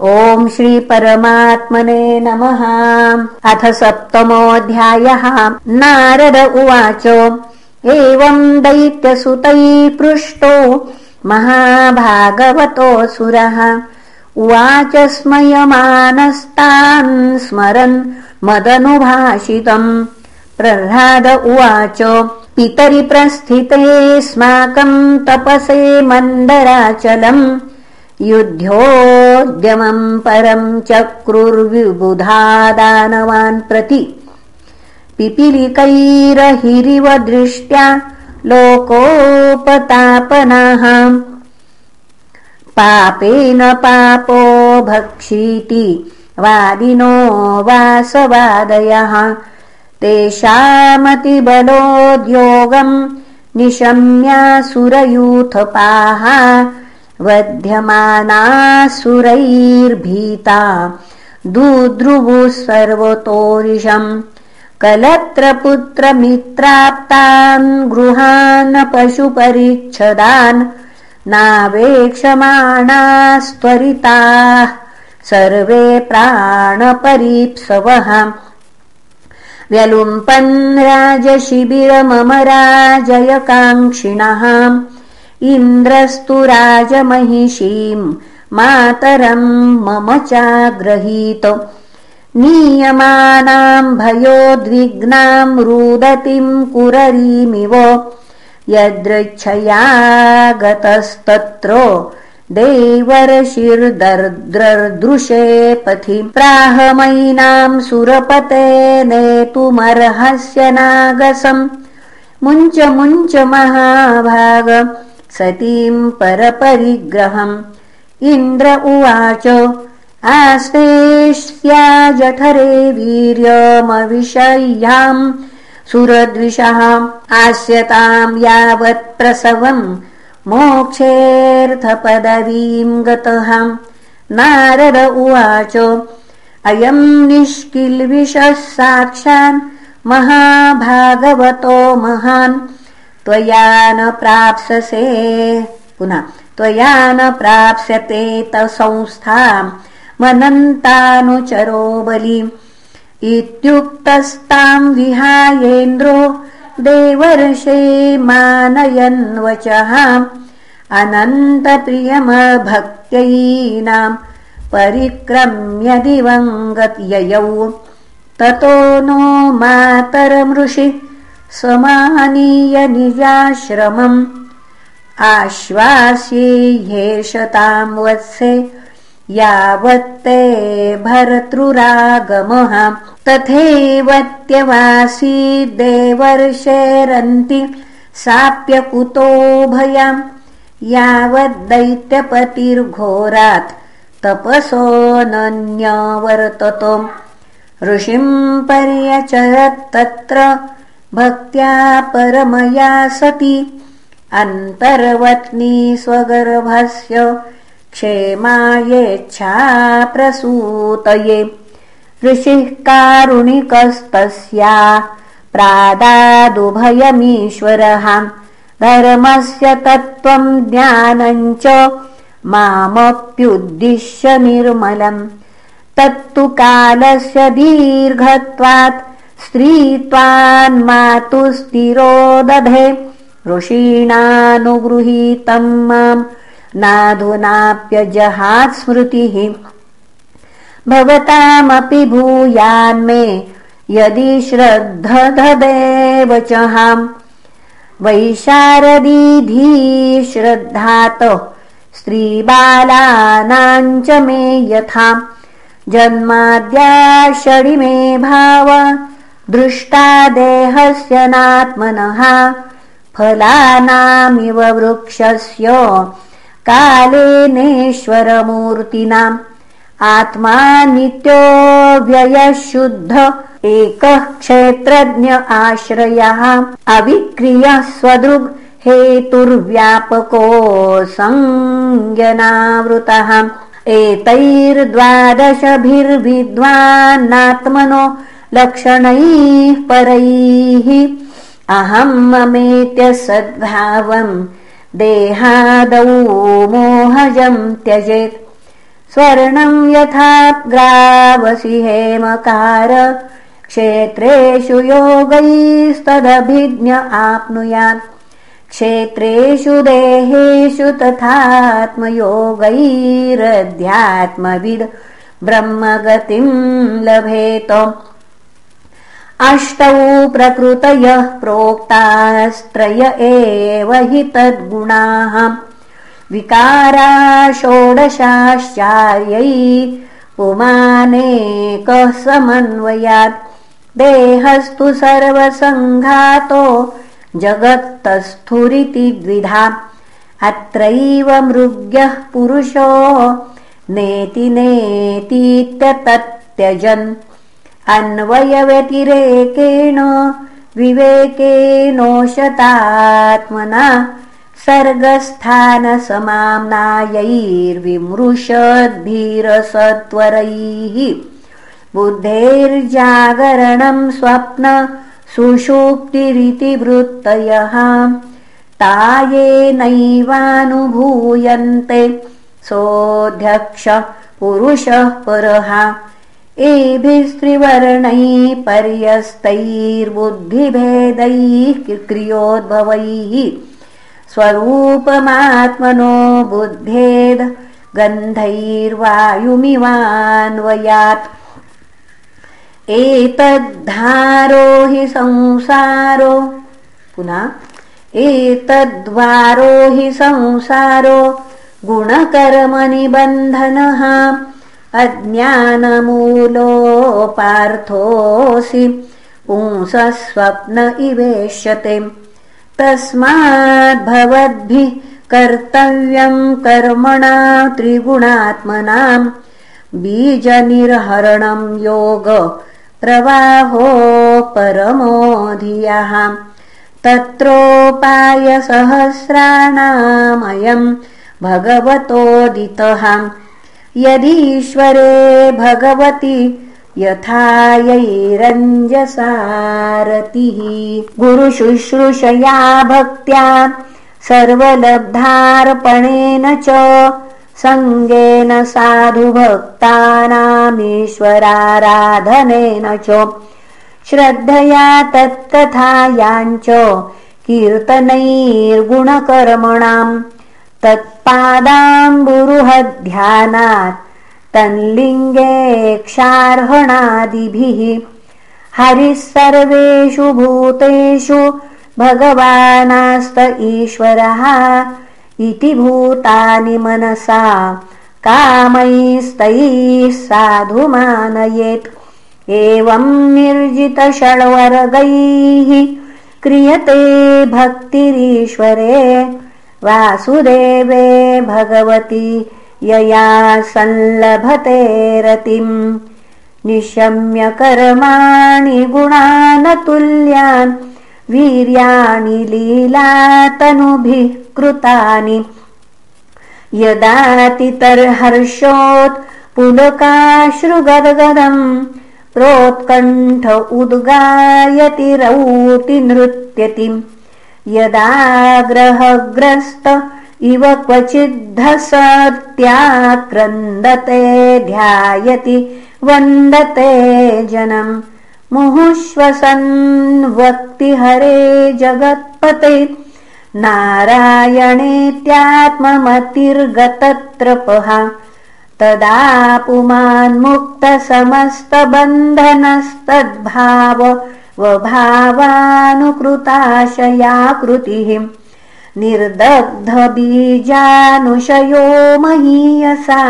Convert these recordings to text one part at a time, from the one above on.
ॐ श्रीपरमात्मने नमः। अथ सप्तमोऽध्यायः। नारद उवाच। एवम् दैत्यसुतै पृष्टो महाभागवतोऽसुरः उवाच स्मयमानस्तान् स्मरन् मदनुभाषितम्। प्रह्लाद उवाच। पितरि प्रस्थितेऽस्माकम् तपसे मन्दराचलम् युद्धोद्यमम् परम् चक्रुर्विबुधा दानवान् प्रति पिपीलिकैरहिरिव दृष्ट्या लोकोपतापनाः। पापेन पापो भक्षीति वादिनो वासवादयः। तेषामतिबलोद्योगम् निशम्यासुरयूथपाः वध्यमानासुरैर्भीता दुद्रुवुः सर्वतोरिषम् कलत्रपुत्रमित्राप्तान् गृहान् पशुपरिच्छदान् नावेक्षमाणास्त्वरिताः सर्वे प्राणपरीप्सवः। व्यलुम्पन् राजशिबिरममराजयकाङ्क्षिणः इन्द्रस्तु राजमहिषीम् मातरम् मम चाग्रहीत। नीयमानाम् भयोद्विग्नाम् रुदतिम् कुररीमिव। यदृच्छया गतस्तत्र देवर्षिर्दर्द्रदृशे पथि। प्राहमयिनाम् सुरपते नेतुमर्हस्य नागसम् मुञ्च मुञ्च महाभाग सतीम् परपरिग्रहम्। इन्द्र उवाच आस्तेष्या जठरे वीर्यमविषय्याम् सुरद्विषः आस्यताम् यावत्प्रसवम् मोक्षेऽर्थपदवीम् गतः। नारद उवाच अयम् निष्किल्विषः साक्षान् महाभागवतो महान् त्वया न प्राप्स्यसे। पुनः त्वया न प्राप्स्यते तसंस्थाम् मनन्तानुचरो बलि। इत्युक्तस्ताम् विहायेन्द्रो देवर्षे मानयन्वचः। अनन्तप्रियमभक्त्ययीनाम् परिक्रम्य दिवङ्गत्ययौ ततो नो मातरमृषि समानीय निजाश्रमम्। आश्वास्ये ह्येषताम् वत्से यावत्ते भर्तृरागमः। तथैवत्यवासी देवर्षेरन्ति साप्यकुतो भयाम्। यावद्दैत्यपतिर्घोरात् तपसोऽनन्यवर्ततम् ऋषिम् पर्यचरत्तत्र भक्त्या परमया सती। अन्तर्वत्नी स्वगर्भस्य क्षेमायेच्छा प्रसूतये ऋषिः कारुणिकस्तस्या प्रादादुभयमीश्वरः। धर्मस्य तत्त्वम् ज्ञानम् च मामप्युद्दिश्य निर्मलम्। तत्तु कालस्य दीर्घत्वात् स्त्रीत्वान्मातुस्तिरो दधे ऋषीणानुगृहीतम् माम् नाधुनाप्यजहात् स्मृतिः भवतामपि भूयान्मे यदि श्रद्धदेव चहाम् वैशारदीधी श्रद्धात स्त्रीबालानाञ्च मे यथा। जन्माद्याषडिमे भाव दृष्टा देहस्य नात्मनः फलानामिव वृक्षस्य कालेनेश्वरमूर्तिनाम्। आत्मा नित्यो व्ययशुद्ध एकः क्षेत्रज्ञ आश्रयः अविक्रियः स्वदृग् हेतुर्व्यापको सञ्जनावृतः एतैर्द्वादशभिर्विद्वान्नात्मनो लक्षणैः परैः। अहम् ममेत्य सद्भावम् देहादौ मोहजम् त्यजेत्। स्वर्णम् यथा ग्रावसि हेमकार क्षेत्रेषु योगैस्तदभिज्ञ आप्नुयात्। क्षेत्रेषु देहेषु तथात्मयोगैरध्यात्मविद् ब्रह्मगतिम् लभेत अष्टौ प्रकृतयः प्रोक्तास्त्रय एव हि तद्गुणाः। विकारा षोडशाश्चार्यै पुमानेकः समन्वयात्? देहस्तु सर्वसङ्घातो जगत्तस्थुरिति द्विधा। अत्रैव मृग्यः पुरुषो नेति नेतीत्यतत्यजन् अन्वयव्यतिरेकेण विवेकेनोशतात्मना सर्गस्थानसमाम्नायैर्विमृशद्भिरसत्वरैः बुद्धेर्जागरणम् स्वप्न सुषुप्तिरिति वृत्तयः तायेनैवानुभूयन्ते सोऽध्यक्ष पुरुषः परः एभिस्त्रिवर्णैः पर्यस्तैर्बुद्धिभेदैः क्रियोद्भवैः स्वरूपमात्मनो बुद्धेद गन्धैर्वायुमिवान्वयात्। एतद्धारो हि संसारो। पुनः एतद्वारो हि संसारो। गुणकर्मनिबन्धनः अज्ञानमूलोपार्थोऽसि पुंसस्वप्न इवेश्यते तस्माद्भवद्भिः कर्तव्यम् कर्मणा त्रिगुणात्मनाम्। बीजनिर्हरणम् योग प्रवाहो परमोधियः। तत्रोपायसहस्राणामयम् भगवतोदितः यदीश्वरे भगवति यथायैरञ्जसारतिः गुरुशुश्रूषया भक्त्या सर्वलब्धार्पणेन च सङ्गेन साधुभक्तानामीश्वराराधनेन च। श्रद्धया तत्कथायाञ्च कीर्तनैर्गुणकर्मणाम् तत्पादाम्बुरुहध्यानात् तन्लिङ्गेक्षार्हणादिभिः। हरिः सर्वेषु भूतेषु भगवानास्त ईश्वरः इति भूतानि मनसा। कामैस्तैः साधु मानयेत्। एवम् निर्जितषड्वर्गैः क्रियते भक्तिरीश्वरे वासुदेवे भगवति यया संलभते रतिम्। निशम्य कर्माणि गुणानतुल्यान् वीर्याणि लीलातनुभिः कृतानि। यदातितर्हर्षोत् पुलकाश्रुगदगदम् प्रोत्कण्ठ उद्गायति रौति नृत्यति यदाग्रहग्रस्त इव क्वचिद्धसत्याक्रन्दते ध्यायति वन्दते जनम् मुहुश्वसन् वक्तिहरे जगत्पते नारायणेत्यात्ममतिर्गतत्रपः तदा पुमान्मुक्तसमस्तबन्धनस्तद्भाव वभावानुकृताशयाकृतिः निर्दग्धबीजानुशयो महीयसा।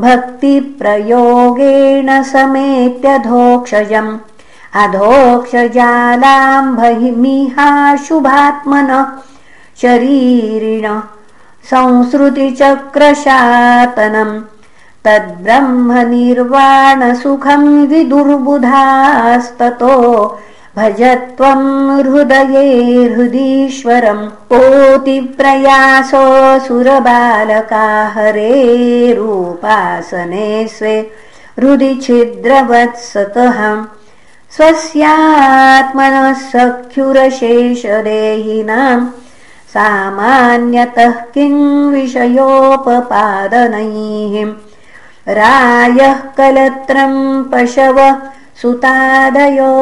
भक्तिप्रयोगेण समेत्यधोक्षजम् अधोक्षजालाम्भमिहाशुभात्मन शरीरिण संसृतिचक्रशातनम् तद्ब्रह्मनिर्वाणसुखम् विदुर्बुधास्ततो भज त्वम् हृदये हृदीश्वरम् कोतिप्रयासो सुरबालका हरे रूपासने स्वे हृदि छिद्रवत्सतः स्वस्यात्मनः सख्युरशेषदेहिनाम् सामान्यतः किम् विषयोपपादनैः रायः कलत्रम् पशव सुतादयो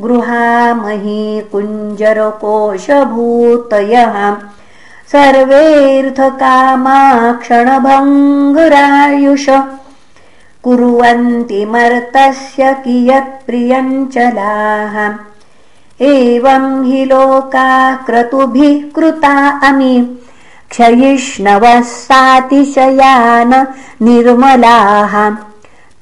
गृहामही कुञ्जरकोशभूतयः। सर्वेऽर्थकामाक्षणभङ्गुरायुष कुर्वन्ति मर्तस्य कियत्प्रियञ्चलाः एवं हि लोकाः क्रतुभिः कृता अमि क्षयिष्णवः सातिशयान निर्मलाः।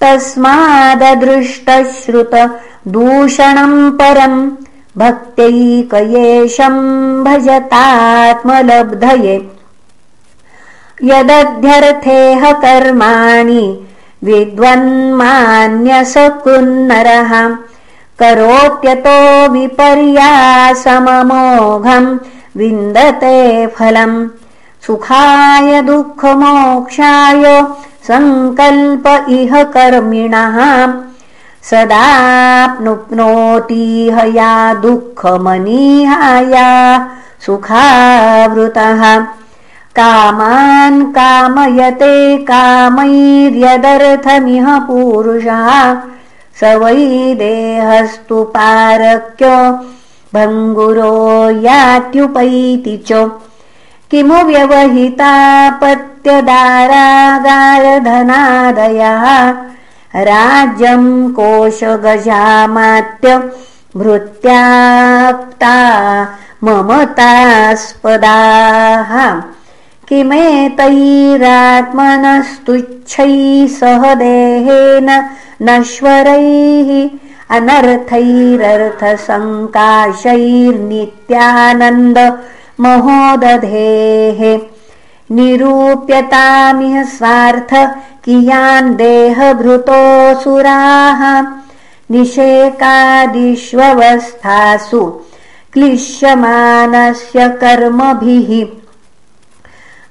तस्माददृष्टश्रुत दूषणम् परम् भक्त्यैकयेशम् भजतात्मलब्धये। यदध्यर्थेह कर्माणि विद्वन्मान्यसकृन्नरः। करोत्यतो विपर्यासममोघम् विन्दते फलम् सुखाय दुःखमोक्षाय सङ्कल्प इह कर्मिणः। सदाप्नुप्नोतीह या दुःखमनीहाया सुखावृतः। कामान् कामयते कामैर्यदर्थमिह पुरुषः। स वै देहस्तु पारक्यो भङ्गुरो यात्युपैति च किमु व्यवहितापत्यदारागारधनादयः राज्यम् कोशगजामात्य भृत्याक्ता ममतास्पदाः। किमेतैरात्मनस्तुच्छैः सह देहेन नश्वरैः अनर्थैरर्थसङ्काशैर्नित्यानन्द महोदधेः। निरूप्यतामिह स्वार्थ कियान् देहभृतोऽसुराः। निषेकादिष्वस्थासु क्लिश्यमानस्य कर्मभिः।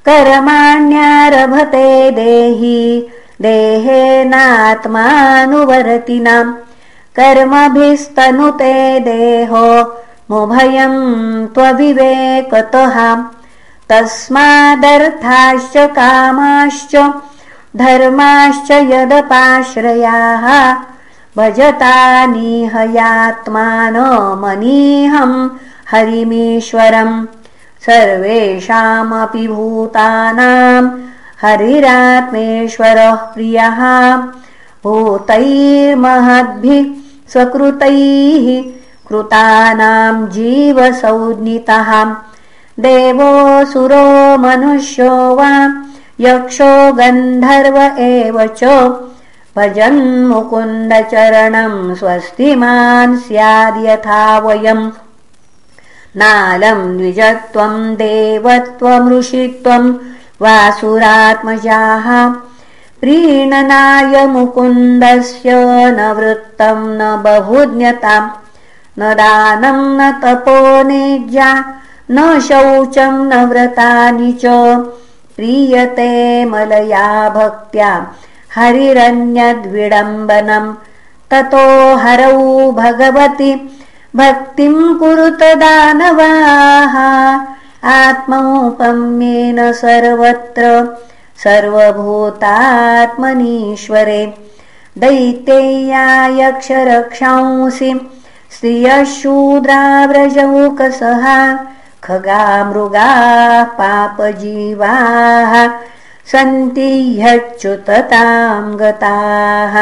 कर्माण्यारभते देहि देहेनात्मानुवर्तिनाम्। कर्मभिस्तनुते देहो मुभयम् त्वविवेकतः। तस्मादर्थाश्च कामाश्च धर्माश्च यदपाश्रयाः। भजतानिहयात्मानमनीहम् हरिमीश्वरम्। सर्वेषामपि भूतानाम् हरिरात्मेश्वरः प्रियः। भूतैर्महद्भिः स्वकृतैः कृतानाम् जीवसौज्ञितः। देवोऽसुरो मनुष्यो वा यक्षो गन्धर्व एव च। भजन्मुकुन्दचरणम् स्वस्तिमान् स्याद्यथा वयम्। नालम् द्विजत्वम् देवत्वमृषित्वम् वासुरात्मजाः। प्रीणनाय मुकुन्दस्य न वृत्तम् न बहुज्ञताम् न दानम् न तपो नेज्या न शौचम् न व्रतानि च। प्रीयते मलया भक्त्या हरिरन्यद्विडम्बनम् ततो हरौ भगवति भक्तिम् कुरुत दानवाः। आत्मौपम्येन सर्वत्र सर्वभूतात्मनीश्वरे। दैत्येयायक्षरक्षांसि स्त्रियशूद्राव्रजौकसः खगा मृगाः पापजीवाः सन्ति ह्यच्युतताम् गताः।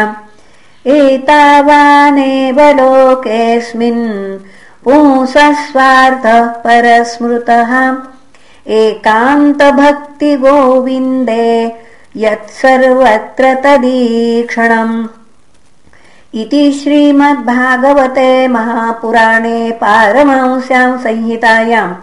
एतावानेव लोकेऽस्मिन् पुंसस्वार्थः परस्मृतः। एकान्तभक्तिगोविन्दे यत्सर्वत्र तदीक्षणम् इति श्रीमद्भागवते महापुराणे पारमांस्याम् संहितायाम्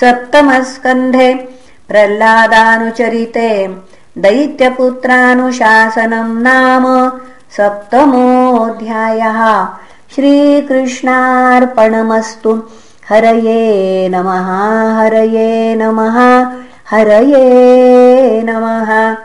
सप्तमस्कन्धे प्रह्लादानुचरिते दैत्यपुत्रानुशासनम् नाम सप्तमोऽध्यायः। श्रीकृष्णार्पणमस्तु। हरये नमः हरये नमः हरये नमः